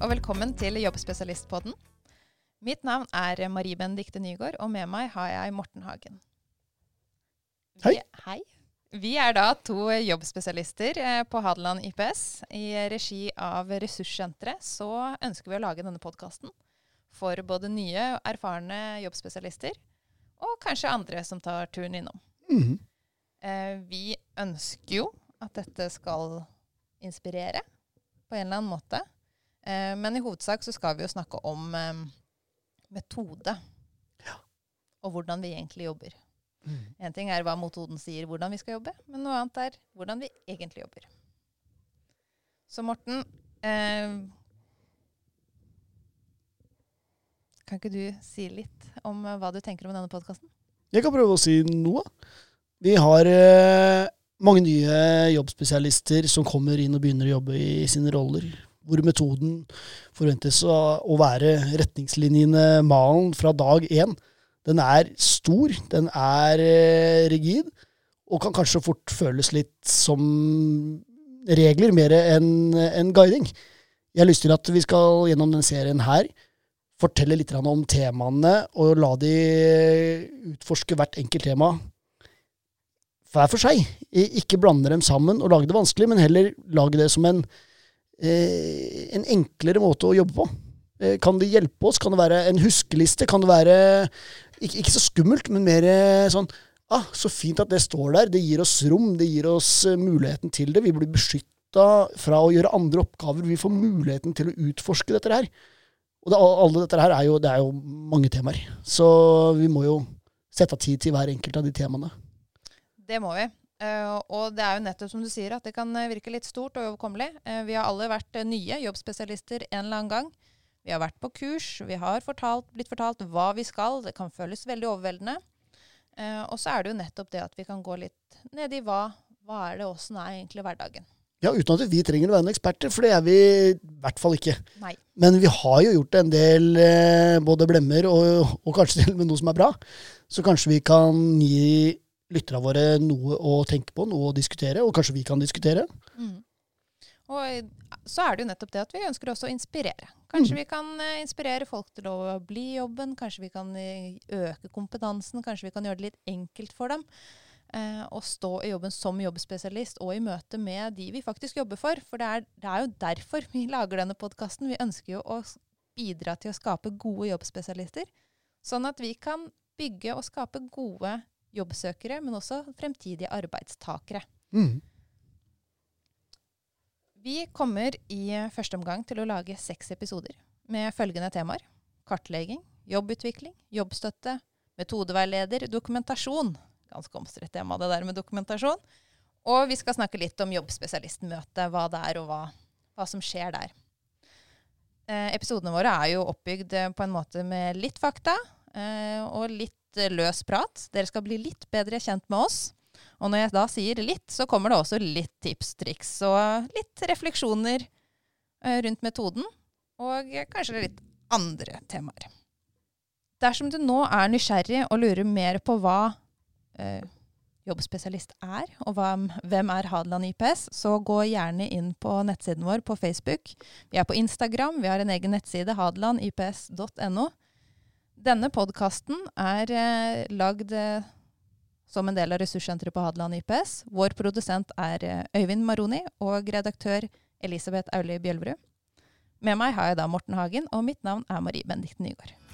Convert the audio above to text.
og velkommen til Jobbspesialistpodden. Mitt navn er Marie Benedikte Nygaard, og med meg har jeg Morten Hagen. Vi, Hei. hei. Vi er da to jobbspesialister eh, på Hadeland IPS. I regi av Ressurssenteret så ønsker vi å lage denne podkasten for både nye og erfarne jobbspesialister, og kanskje andre som tar turen innom. Mm vi ønsker jo at dette skal inspirere på en eller annen måte. Eh, men i hovedsak så skal vi jo snakke om metode. metode. Og hvordan vi egentlig jobber. Mm. En ting er hva metoden sier hvordan vi skal jobbe, men noe annet er hvordan vi egentlig jobber. Så Morten, eh, kan ikke du si litt om eh, hva du tenker om denne podkasten? Jeg kan prøve å si noe. Vi har eh, mange nye jobbspesialister som kommer inn og begynner å jobbe i sine roller. Hvor metoden forventes å, å være retningslinjene, malen, fra dag én. Den er stor, den er eh, rigid, og kan kanskje fort føles litt som regler mer enn en guiding. Jeg har lyst til at vi skal gjennom denne serien her fortelle litt om temaene, og la de utforske hvert enkelt tema hver for seg. Ikke blande dem sammen og lage det vanskelig, men heller lage det som en, en enklere måte å jobbe på. Eh, kan det hjelpe oss? Kan det være en huskeliste? Kan det være ikke, ikke så skummelt, men mer eh, sånn ah, Så fint at det står der. Det gir oss rom. Det gir oss eh, muligheten til det. Vi blir beskytta fra å gjøre andre oppgaver. Vi får muligheten til å utforske dette her. Og det, alle dette her er jo, det er jo mange temaer. Så vi må jo sette av tid til hver enkelt av de temaene. Det må vi. Eh, og det er jo nettopp som du sier, at det kan eh, virke litt stort og overkommelig. Eh, vi har alle vært nye jobbspesialister en eller annen gang. Vi har vært på kurs, vi har fortalt, blitt fortalt hva vi skal. Det kan føles veldig overveldende. Og så er det jo nettopp det at vi kan gå litt ned i hva, hva er det, åssen er egentlig hverdagen. Ja, uten at vi trenger å være noen eksperter, for det er vi i hvert fall ikke. Nei. Men vi har jo gjort en del både blemmer og, og kanskje til og med noe som er bra. Så kanskje vi kan gi lytterne våre noe å tenke på, noe å diskutere, og kanskje vi kan diskutere. Mm. Og så er det jo nettopp det at vi ønsker også å inspirere. Kanskje Mm. vi kan eh, inspirere folk til å bli i jobben, kanskje vi kan eh, øke kompetansen, kanskje vi kan gjøre det litt enkelt for dem. Eh, å stå i jobben som jobbspesialist og i møte med de vi faktisk jobber for. For det er, det er jo derfor vi lager denne podkasten. Vi ønsker jo å bidra til å skape gode jobbspesialister. Sånn at vi kan bygge og skape gode jobbsøkere, men også fremtidige arbeidstakere. Mm. Vi kommer i første omgang til å lage seks episoder med følgende temaer. Kartlegging, jobbutvikling, jobbstøtte, metodeveileder, dokumentasjon. Ganske omstridt tema det der med dokumentasjon. Og vi skal snakke litt om jobbspesialistmøte, hva det er og hva, hva som skjer der. Eh, episodene våre er jo oppbygd eh, på en måte med litt fakta eh, og litt eh, løs prat. Dere skal bli litt bedre kjent med oss. Og når jeg da sier litt, så kommer det også litt tips, triks og litt refleksjoner eh, rundt metoden. Og eh, kanskje litt andre temaer. Dersom du nå er nysgjerrig og lurer mer på hva eh, jobbspesialist er, og hva, hvem er Hadeland IPS, så gå gjerne inn på nettsiden vår på Facebook. Vi er på Instagram, vi har en egen nettside, hadelandips.no. Denne podkasten er eh, lagd eh, som en del av ressurssenteret på Hadeland IPS. Vår produsent er eh, Øyvind Maroni og redaktør Elisabeth Auli Bjølverud. Med meg har jeg da Morten Hagen, og mitt navn er Marie Benedikte Nygaard.